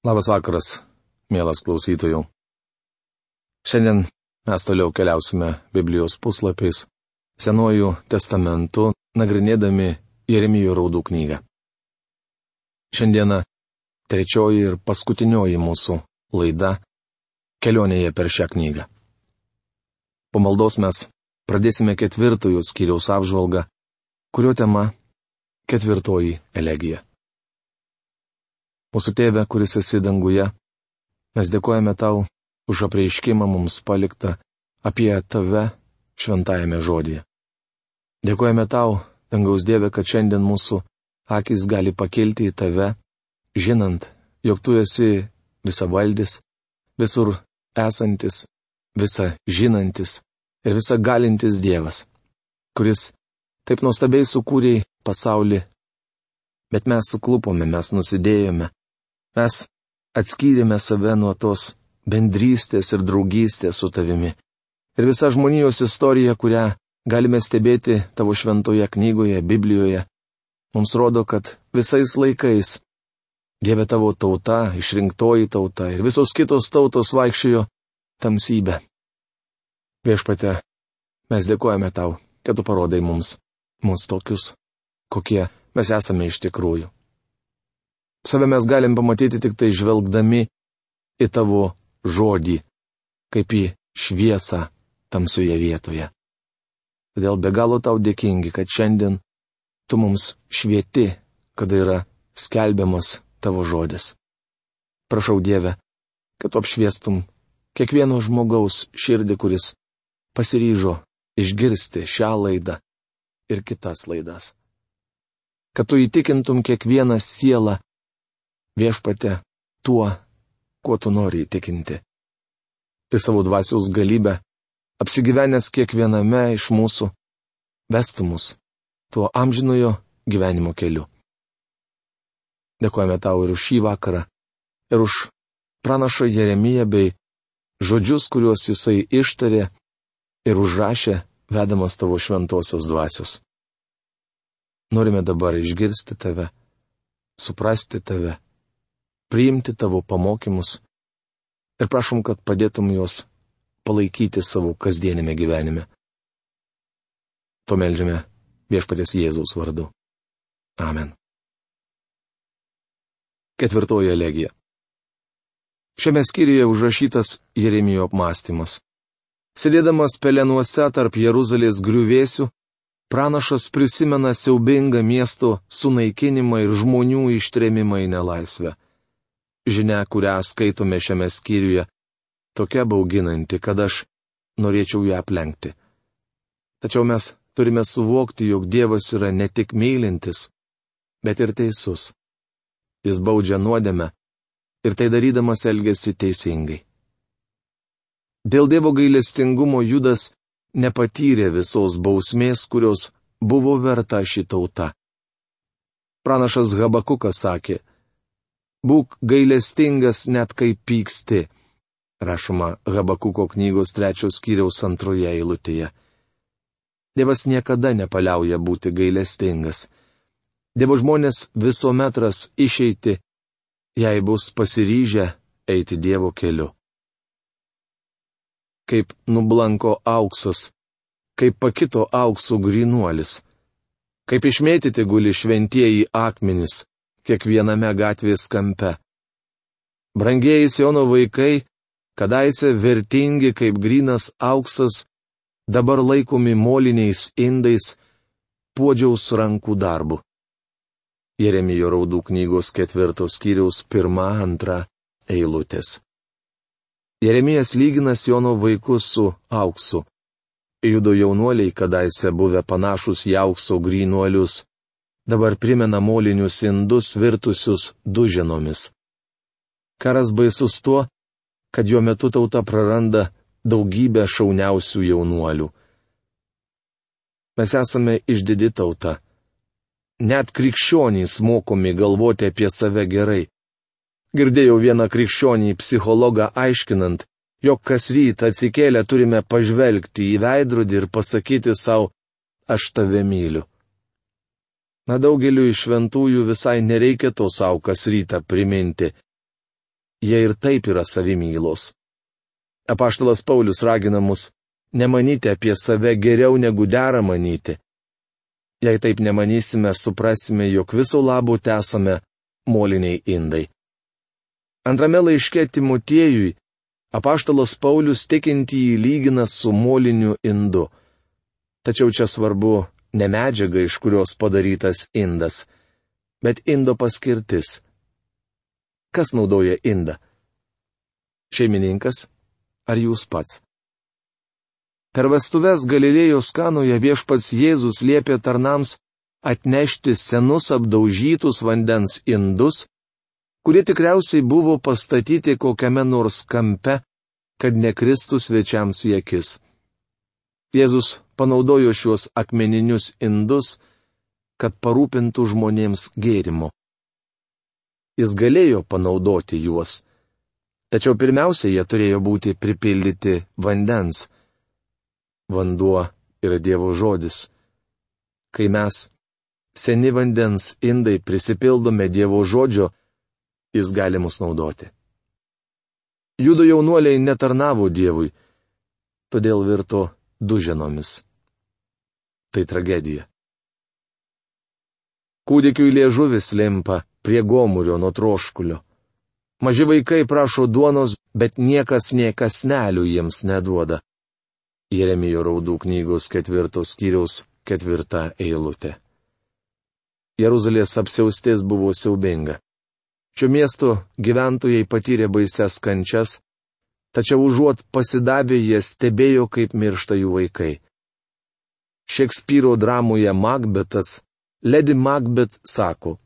Labas vakaras, mielas klausytojų. Šiandien mes toliau keliausime Biblijos puslapiais, Senuoju testamentu, nagrinėdami Jeremijo raudų knygą. Šiandieną trečioji ir paskutinioji mūsų laida kelionėje per šią knygą. Po maldos mes pradėsime ketvirtojo skyriaus apžvalgą, kurio tema - ketvirtoji elegija. Mūsų tėve, kuris esi danguje, mes dėkojame tau už apreiškimą mums paliktą apie tave šventajame žodėje. Dėkojame tau, dangaus Dieve, kad šiandien mūsų akis gali pakilti į tave, žinant, jog tu esi visavaldis, visur esantis, visa žinantis ir visa galintis Dievas, kuris taip nuostabiai sukūrė pasaulį, bet mes suklupome, mes nusidėjome, Mes atskyrėme save nuo tos bendrystės ir draugystės su tavimi. Ir visa žmonijos istorija, kurią galime stebėti tavo šventoje knygoje, Biblijoje, mums rodo, kad visais laikais Dieve tavo tauta, išrinktoji tauta ir visos kitos tautos vaikščiojo tamsybę. Viešpate, mes dėkojame tau, kad tu parodai mums, mus tokius, kokie mes esame iš tikrųjų. Save mes galim pamatyti tik tai žvelgdami į tavo žodį, kaip į šviesą tamsioje vietoje. Todėl be galo tau dėkingi, kad šiandien tu mums švieti, kada yra skelbiamas tavo žodis. Prašau Dievę, kad tu apšviestum kiekvieno žmogaus širdį, kuris pasiryžo išgirsti šią laidą ir kitas laidas. Kad tu įtikintum kiekvieną sielą, viešpate tuo, kuo tu nori įtikinti. Ir savo dvasios galybę, apsigyvenęs kiekviename iš mūsų, vestų mus tuo amžinojo gyvenimo keliu. Dėkojame tau ir už šį vakarą, ir už pranašą Jeremiją bei žodžius, kuriuos jisai ištarė ir užrašė, vedamas tavo šventosios dvasios. Norime dabar išgirsti tave, suprasti tave priimti tavo pamokymus ir prašom, kad padėtum juos palaikyti savo kasdienėme gyvenime. To melžiame viešpatės Jėzaus vardu. Amen. Ketvirtoji elegija. Šiame skyriuje užrašytas Jeremijo apmąstymas. Sėdėdamas pelenuose tarp Jeruzalės griuvėsių, pranašas prisimena siaubingą miesto sunaikinimą ir žmonių ištrėmimą į nelaisvę žinia, kurią skaitome šiame skyriuje, tokia bauginanti, kad aš norėčiau ją aplenkti. Tačiau mes turime suvokti, jog Dievas yra ne tik mylintis, bet ir teisus. Jis baudžia nuodėmę ir tai darydamas elgesi teisingai. Dėl Dievo gailestingumo Judas nepatyrė visos bausmės, kurios buvo verta ši tauta. Pranašas Habakukas sakė, Būk gailestingas net kai pyksti. Rašoma Habakuko knygos trečios skyriaus antroje eilutėje. Dievas niekada nepaliauja būti gailestingas. Dievo žmonės visuomet ras išeiti, jei bus pasiryžę eiti Dievo keliu. Kaip nublanko auksas, kaip pakito auksų grinuolis, kaip išmėtyti guli šventieji akmenys, kiekviename gatvės kampe. Brangieji Siono vaikai, kadaise vertingi kaip grinas auksas, dabar laikomi moliniais indais, puodžiaus rankų darbu. Jeremijo raudų knygos ketvirtos skyriaus pirmą, antrą eilutės. Jeremijas lygina Siono vaikus su auksu. Judo jaunuoliai kadaise buvę panašus į aukso grynuolius, dabar primena molinius indus virtusius duženomis. Karas baisus tuo, kad jo metu tauta praranda daugybę šauniausių jaunuolių. Mes esame išdidi tauta. Net krikščionys mokomi galvoti apie save gerai. Girdėjau vieną krikščionį psichologą aiškinant, jog kas rytą atsikėlę turime pažvelgti į veidrodį ir pasakyti savo, aš tave myliu. Na daugeliu iš šventųjų visai nereikia to savo kas rytą priminti. jie ir taip yra savimylos. Apaštalas Paulius ragina mus nemanyti apie save geriau negu dera manyti. Jei taip nemanysime, suprasime, jog viso labo esame moliniai indai. Antrame laiške Timotiejui apaštalas Paulius tikintį lygina su moliniu indu. Tačiau čia svarbu ne medžiaga, iš kurios padarytas indas, bet indo paskirtis. Kas naudoja indą? Šeimininkas ar jūs pats? Per vestuves Galilėjos kanoje viešpats Jėzus liepė tarnams atnešti senus apdaužytus vandens indus, kurie tikriausiai buvo pastatyti kokiame nors kampe, kad nekristų svečiams į akis. Jėzus panaudojo šiuos akmeninius indus, kad parūpintų žmonėms gėrimo. Jis galėjo panaudoti juos, tačiau pirmiausia, jie turėjo būti pripildyti vandens. Vanduo yra Dievo žodis. Kai mes, seni vandens indai, prisipildome Dievo žodžio, jis gali mus naudoti. Judo jaunuoliai netarnavo Dievui, todėl virto duženomis. Tai tragedija. Kūdikiui liežuvis limpa prie gomurio nuo troškulio. Maži vaikai prašo duonos, bet niekas niekas nelių jiems neduoda. Jeremijo raudų knygos ketvirtos skyriaus ketvirta eilutė. Jeruzalės apsiaustis buvo siaubinga. Šio miesto gyventojai patyrė baises kančias, tačiau užuot pasidavę jie stebėjo, kaip miršta jų vaikai. Šekspyro dramoje Macbetas, Lady Macbeth sako,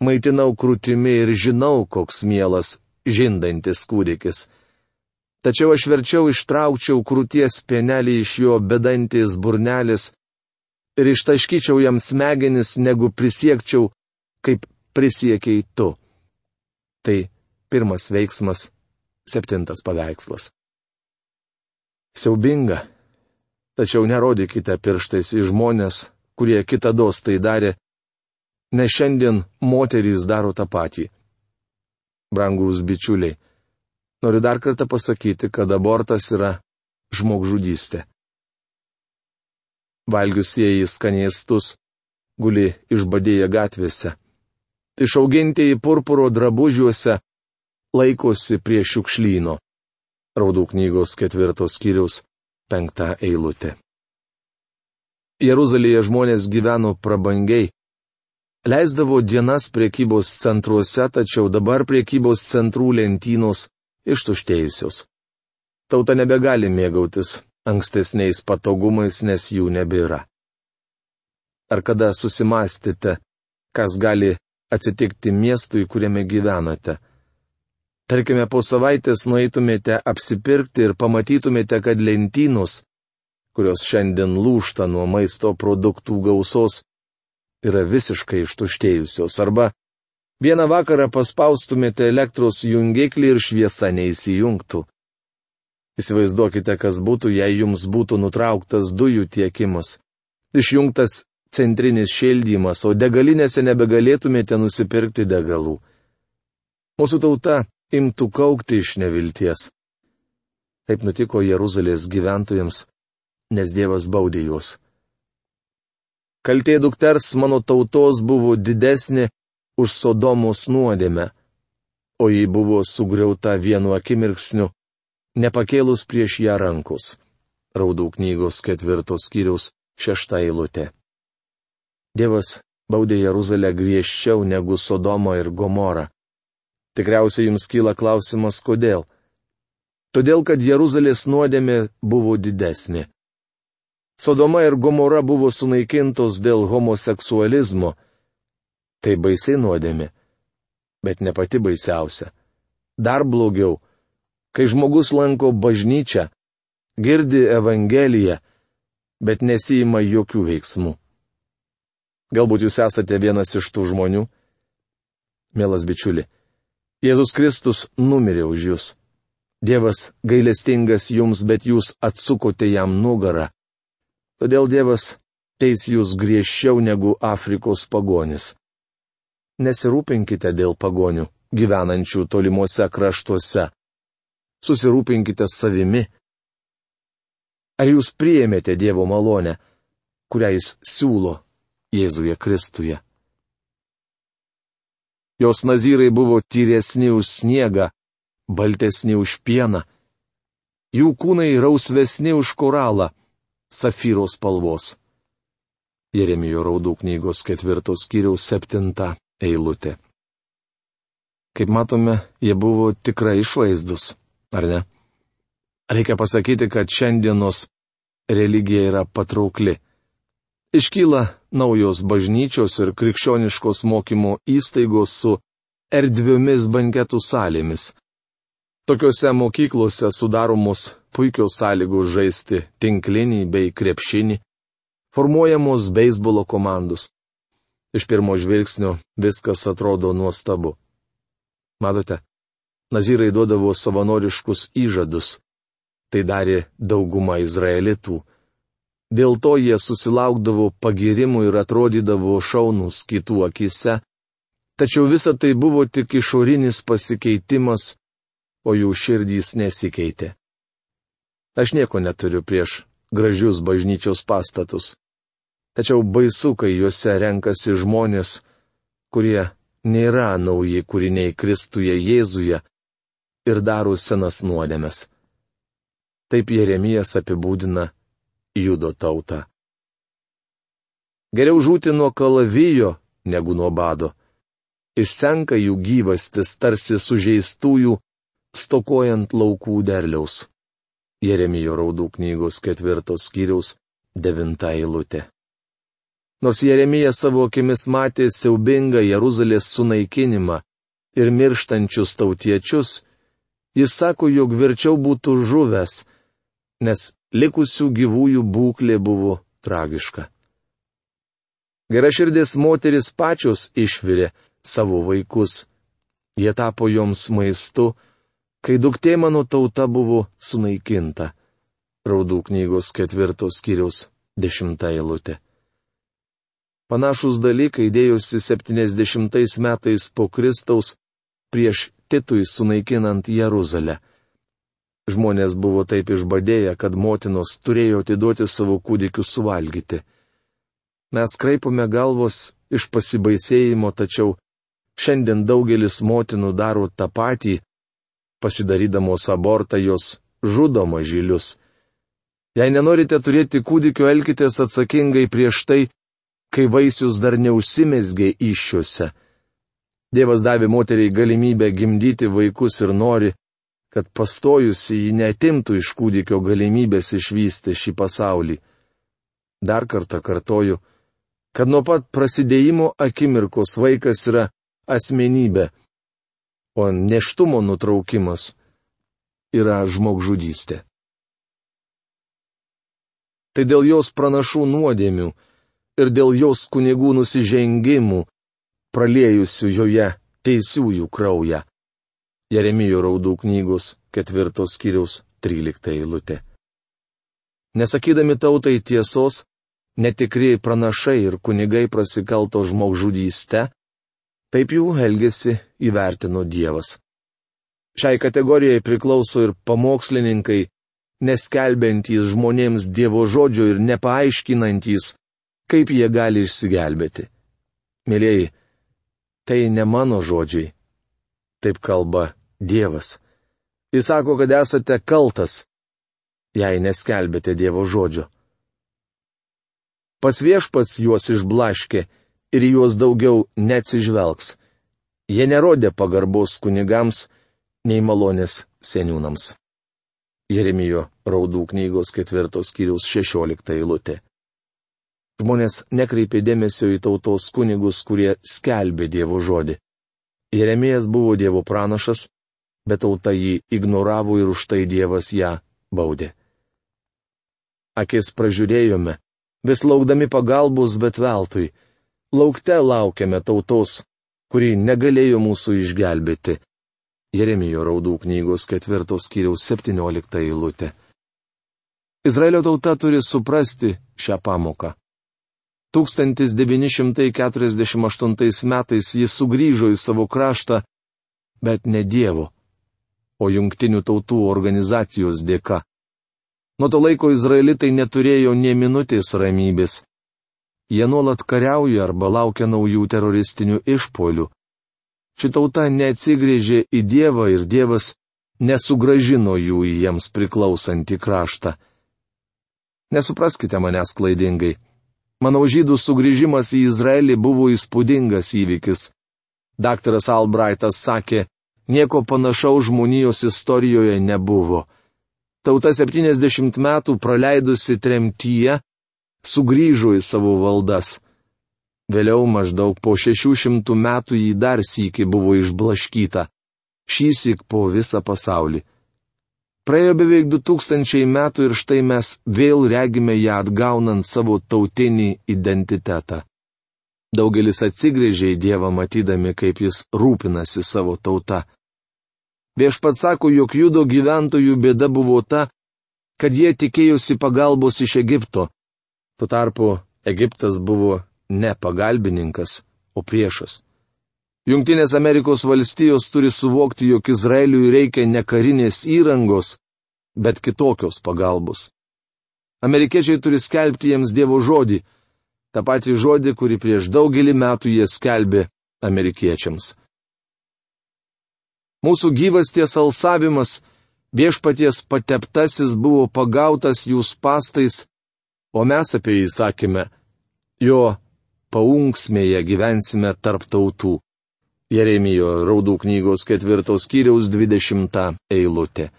Maitinau krūtimi ir žinau, koks mielas, žindantis kūdikis. Tačiau aš verčiau ištraukčiau krūties pienelį iš jo bedantis burnelis ir ištaškyčiau jam smegenis, negu prisiekčiau, kaip prisiekiai tu. Tai pirmas veiksmas, septintas paveikslas. Siaubinga. Tačiau nerodykite pirštais į žmonės, kurie kitados tai darė, nes šiandien moterys daro tą patį. Brangus bičiuliai, noriu dar kartą pasakyti, kad abortas yra žmogžudystė. Valgiusieji skanėstus guli išbadėję gatvėse išaugintieji purpuro drabužiuose laikosi prie šiukšlyno. Raudų knygos ketvirtos skyriaus penktą eilutę. Jeruzalėje žmonės gyveno prabangiai. Leisdavo dienas priekybos centruose, tačiau dabar priekybos centrų lentynos ištuštėjusios. Tauta nebegali mėgautis ankstesniais patogumais, nes jų nebėra. Ar kada susimastėte, kas gali atsitikti miestui, kuriame gyvenate. Tarkime, po savaitės nueitumėte apsipirkti ir pamatytumėte, kad lentynos, kurios šiandien lūšta nuo maisto produktų gausos, yra visiškai ištuštėjusios. Arba vieną vakarą paspaustumėte elektros jungiklį ir šviesa neįsijungtų. Įsivaizduokite, kas būtų, jei jums būtų nutrauktas dujų tiekimas, išjungtas centrinis šildymas, o degalinėse nebegalėtumėte nusipirkti degalų. Mūsų tauta imtų kaukti iš nevilties. Taip nutiko Jeruzalės gyventojams, nes Dievas baudė juos. Kaltė dukters mano tautos buvo didesnė už Sodomos nuodėmę, o ji buvo sugriauta vienu akimirksniu, nepakėlus prieš ją rankus. Raudų knygos ketvirtos skyriaus šešta eilutė. Dievas baudė Jeruzalę griežčiau negu Sodomą ir Gomorą. Tikriausiai jums kyla klausimas, kodėl. Todėl, kad Jeruzalės nuodėmė buvo didesnė. Sodoma ir Gomora buvo sunaikintos dėl homoseksualizmo. Tai baisiai nuodėmė. Bet ne pati baisiausia. Dar blogiau, kai žmogus lanko bažnyčią, girdi Evangeliją, bet nesijima jokių veiksmų. Galbūt jūs esate vienas iš tų žmonių? Mielas bičiuli, Jėzus Kristus numirė už jūs. Dievas gailestingas jums, bet jūs atsukote jam nugarą. Todėl Dievas teis jūs griežčiau negu Afrikos pagonis. Nesirūpinkite dėl pagonių, gyvenančių tolimuose kraštuose. Susirūpinkite savimi. Ar jūs priėmėte Dievo malonę, kurią jis siūlo Jėzuje Kristuje? Jos nazyrai buvo tyresni už sniegą, baltesni už pieną. Jų kūnai rausvesni už koralą, safyros spalvos. Jeremijo raudų knygos ketvirtos kiriaus septinta eilutė. Kaip matome, jie buvo tikrai išvaizdus, ar ne? Reikia pasakyti, kad šiandienos religija yra patraukli. Iškyla naujos bažnyčios ir krikščioniškos mokymo įstaigos su erdviomis banketų salėmis. Tokiuose mokyklose sudaromos puikios sąlygos žaisti tinklinį bei krepšinį, formuojamos beisbolo komandos. Iš pirmo žvilgsnio viskas atrodo nuostabu. Matote, nazirai duodavo savanoriškus įžadus. Tai darė dauguma izraelitų. Dėl to jie susilaukdavo pagirimų ir atrodydavo šaunus kitų akise, tačiau visa tai buvo tik išorinis pasikeitimas, o jų širdys nesikeitė. Aš nieko neturiu prieš gražius bažnyčios pastatus. Tačiau baisu, kai juose renkasi žmonės, kurie nėra nauji kūriniai Kristuje Jėzuje ir daro senas nuodėmes. Taip Jeremijas apibūdina judo tautą. Geriau žūti nuo kalavijo, negu nuo bado. Išsenka jų gyvastis tarsi sužeistųjų, stokojant laukų derliaus. Jeremijo raudų knygos ketvirtos skyriaus devinta eilutė. Nors Jeremija savo akimis matė siaubingą Jeruzalės sunaikinimą ir mirštančius tautiečius, jis sako, jog verčiau būtų žuvęs, nes likusių gyvųjų būklė buvo tragiška. Geraširdės moteris pačios išvirė savo vaikus. Jie tapo joms maistu, kai duktė mano tauta buvo sunaikinta. Raudų knygos ketvirtos skyriaus dešimta eilutė. Panašus dalykai dėjosi 70 metais po Kristaus prieš Titui sunaikinant Jeruzalę. Žmonės buvo taip išbadėję, kad motinos turėjo atiduoti savo kūdikius suvalgyti. Mes kraipome galvos iš pasibaisėjimo, tačiau šiandien daugelis motinų daro tą patį, pasidarydamos abortą jos žudo mažylius. Jei nenorite turėti kūdikio, elkitės atsakingai prieš tai, kai vaisius dar neužsimesgė iššiuose. Dievas davė moteriai galimybę gimdyti vaikus ir nori, kad pastojusi jį netimtų iš kūdikio galimybės išvysti šį pasaulį. Dar kartą kartoju, kad nuo pat prasidėjimo akimirkos vaikas yra asmenybė, o neštumo nutraukimas yra žmogžudystė. Tai dėl jos pranašų nuodėmių, ir dėl jos kunigų nusižengimų, praliejusių joje teisiųjų kraują. Jeremijo raudų knygos ketvirtos skyriaus trylikta eilutė. Nesakydami tautai tiesos, netikri pranašai ir kunigai prasikalto žmogžudyste, taip jų elgesi įvertino Dievas. Šiai kategorijai priklauso ir pamokslininkai, neskelbentys žmonėms Dievo žodžio ir nepaaiškinantys, kaip jie gali išsigelbėti. Mėlyjei, tai ne mano žodžiai. Taip kalba Dievas. Jis sako, kad esate kaltas, jei neskelbėte Dievo žodžio. Pas viešpats juos išblaškė ir juos daugiau neatsižvelgs. Jie nerodė pagarbos kunigams, nei malonės seniūnams. Jeremijo raudų knygos ketvirtos kiriaus šešiolikta eilutė. Žmonės nekreipė dėmesio į tautos kunigus, kurie skelbė Dievo žodį. Jeremijas buvo Dievo pranašas, bet tauta jį ignoravo ir už tai Dievas ją baudė. Akis pražiūrėjome, vis laukdami pagalbos, bet veltui. Laukte laukiame tautos, kuri negalėjo mūsų išgelbėti. Jeremijo raudų knygos ketvirtos kiriaus septyniolikta eilutė. Izraelio tauta turi suprasti šią pamoką. 1948 metais jis sugrįžo į savo kraštą bet ne Dievo, o jungtinių tautų organizacijos dėka. Nuo to laiko izraelitai neturėjo nie minutės ramybės. Jie nuolat kariauja arba laukia naujų teroristinių išpolių. Ši tauta neatsigrėžė į Dievą ir Dievas nesugražino jų į jiems priklausantį kraštą. Nesupraskite manęs klaidingai. Manau, žydų sugrįžimas į Izraelį buvo įspūdingas įvykis. Daktaras Albrightas sakė, nieko panašaus žmonijos istorijoje nebuvo. Tauta 70 metų praleidusi tremtyje, sugrįžo į savo valdas. Vėliau maždaug po 600 metų jį dar sįki buvo išblaškyta. Šįsik po visą pasaulį. Praėjo beveik 2000 metų ir štai mes vėl regime ją atgaunant savo tautinį identitetą. Daugelis atsigrėžė į Dievą matydami, kaip jis rūpinasi savo tauta. Viešpat sako, jog judo gyventojų bėda buvo ta, kad jie tikėjosi pagalbos iš Egipto. Tuo tarpu Egiptas buvo ne pagalbininkas, o priešas. Junktinės Amerikos valstijos turi suvokti, jog Izraeliui reikia ne karinės įrangos, bet kitokios pagalbos. Amerikiečiai turi skelbti jiems Dievo žodį, tą patį žodį, kurį prieš daugelį metų jie skelbė amerikiečiams. Mūsų gyvasties alsavimas, viešpaties pateptasis buvo pagautas jūs pastais, o mes apie jį sakėme, jo paunksmėje gyvensime tarp tautų. Jeremijo raudų knygos ketvirtos kiriaus dvidešimtą eilutę.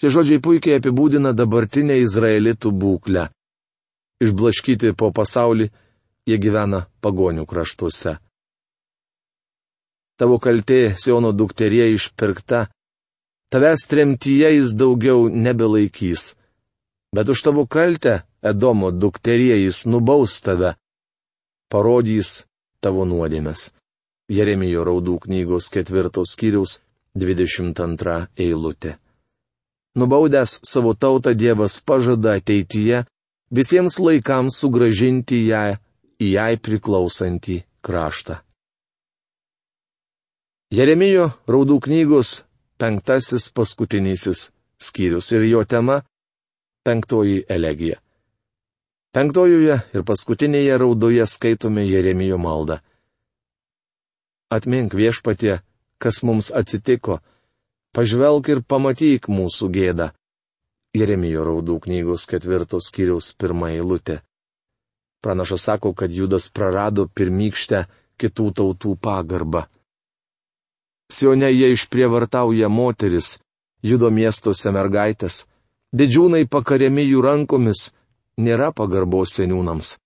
Šie žodžiai puikiai apibūdina dabartinę izraelitų būklę. Išblaškyti po pasaulį, jie gyvena pagonių kraštuose. Tavo kaltė, Siono dukterie išpirkta, tavęs tremtyje jis daugiau nebelaikys. Bet už tavo kaltę, Edomo dukterie jis nubaus tave, parodys tavo nuodėmes. Jeremijo raudų knygos ketvirtos skyriaus 22 eilutė. Nubaudęs savo tautą Dievas pažada ateityje visiems laikams sugražinti ją į jai priklausantį kraštą. Jeremijo raudų knygos penktasis paskutinysis skyrius ir jo tema - penktoji elegija. Penktojoje ir paskutinėje raudoje skaitome Jeremijo maldą. Atmink viešpatie, kas mums atsitiko. Pažvelk ir pamatyk mūsų gėdą. Jeremijo raudų knygos ketvirtos skyriaus pirmą eilutę. Pranašas sako, kad Judas prarado pirmykštę kitų tautų pagarbą. Sione jie išprievartauja moteris, judo miestuose mergaitės, didžiūnai pakariami jų rankomis, nėra pagarbos seniūnams.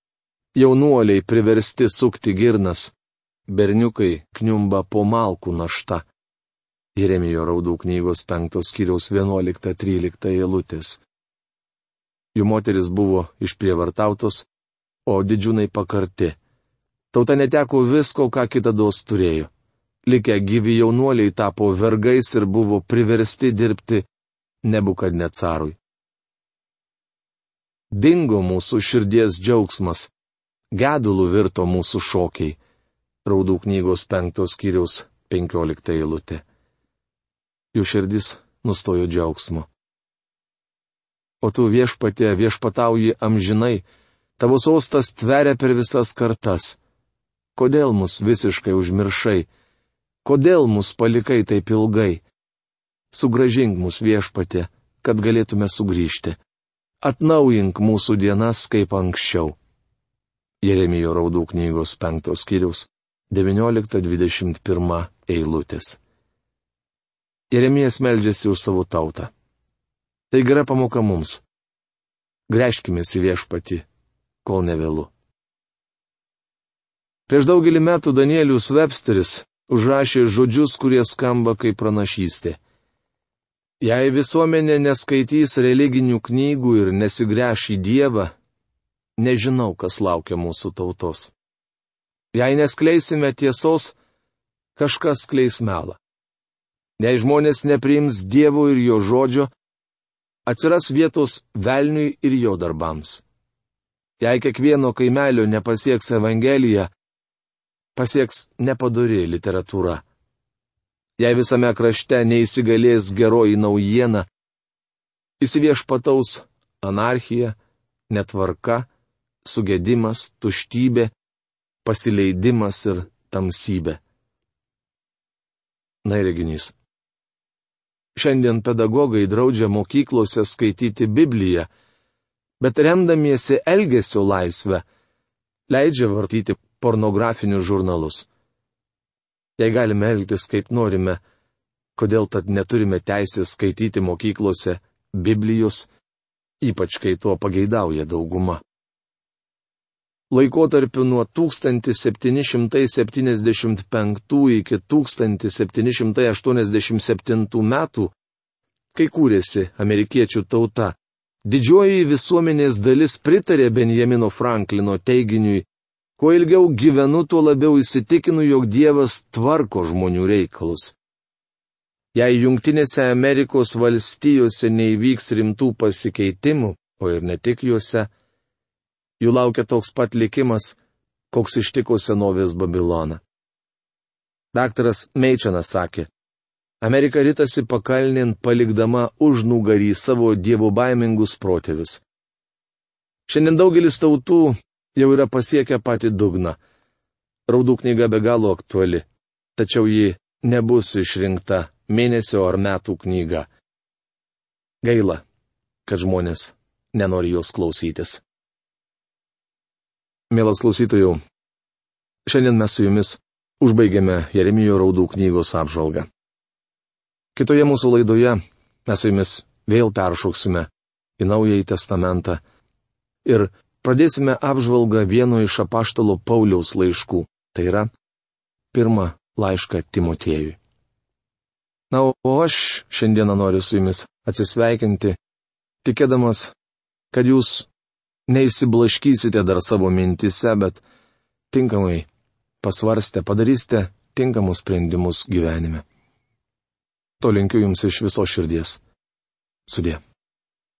Jaunuoliai priversti sukti girnas, berniukai kniumba po malkų našta. Jeremijo raudų knygos penktos kiriaus 11-13 eilutės. Jų moteris buvo išprievartautos, o didžiūnai pakarti. Tauta neteko visko, ką kitados turėjo. Likę gyvi jaunuoliai tapo vergais ir buvo priversti dirbti nebukad necarui. Dingo mūsų širdies džiaugsmas, gedulų virto mūsų šokiai. Raudų knygos penktos kiriaus penkiolikta eilutė. Jų širdis nustojo džiaugsmo. O tu viešpatė viešpatauji amžinai, tavo sostas tveria per visas kartas. Kodėl mus visiškai užmiršai? Kodėl mus palikai taip ilgai? Sugražink mus viešpatė, kad galėtume sugrįžti. Atnaujink mūsų dienas kaip anksčiau. Jeremijo raudų knygos penktos kiriaus 19-21 eilutės. Jeremijas meldžiasi už savo tautą. Tai gera pamoka mums. Greškime į viešpati, kol nevėlu. Prieš daugelį metų Danielius Websteris užrašė žodžius, kurie skamba kaip pranašystė. Jei visuomenė neskaitys religinių knygų ir nesigręš į Dievą, nežinau, kas laukia mūsų tautos. Jei neskleisime tiesos, kažkas kleis melą. Jei žmonės nepriims Dievo ir jo žodžio, atsiras vietos velniui ir jo darbams. Jei kiekvieno kaimelio nepasieks Evangelija, pasieks nepadori literatūra. jei visame krašte neįsigalės geroji naujiena, įsiviešpataus anarchija, netvarka, sugėdimas, tuštybė, pasileidimas ir tamsybė. Na ir reginys. Šiandien pedagogai draudžia mokyklose skaityti Bibliją, bet remdamiesi elgesio laisvę, leidžia vartyti pornografinius žurnalus. Jei galime elgtis kaip norime, kodėl tad neturime teisės skaityti mokyklose Biblijos, ypač kai tuo pageidauja dauguma. Laikotarpiu nuo 1775 iki 1787 metų, kai kūrėsi amerikiečių tauta, didžioji visuomenės dalis pritarė Benjamino Franklino teiginiui, kuo ilgiau gyvenu, tuo labiau įsitikinu, jog Dievas tvarko žmonių reikalus. Jei Junktinėse Amerikos valstijose neįvyks rimtų pasikeitimų, o ir ne tik juose, jų laukia toks pat likimas, koks ištiko senovės Babiloną. Daktaras Meičianas sakė, Amerika rytasi pakalnin palikdama už nugarį savo dievų baimingus protėvius. Šiandien daugelis tautų jau yra pasiekę patį dugną. Raudų knyga be galo aktuali, tačiau ji nebus išrinkta mėnesio ar metų knyga. Gaila, kad žmonės nenori jos klausytis. Mielas klausytojų, šiandien mes su jumis užbaigėme Jeremijo raudų knygos apžvalgą. Kitoje mūsų laidoje mes su jumis vėl peršauksime į Naująjį Testamentą ir pradėsime apžvalgą vieno iš apaštalo Pauliaus laiškų, tai yra pirmą laišką Timotėjui. Na, o aš šiandieną noriu su jumis atsisveikinti, tikėdamas, kad jūs neišsiblaškysite dar savo mintise, bet tinkamai pasvarstę padarysite tinkamus sprendimus gyvenime. To linkiu jums iš viso širdies. Sudė.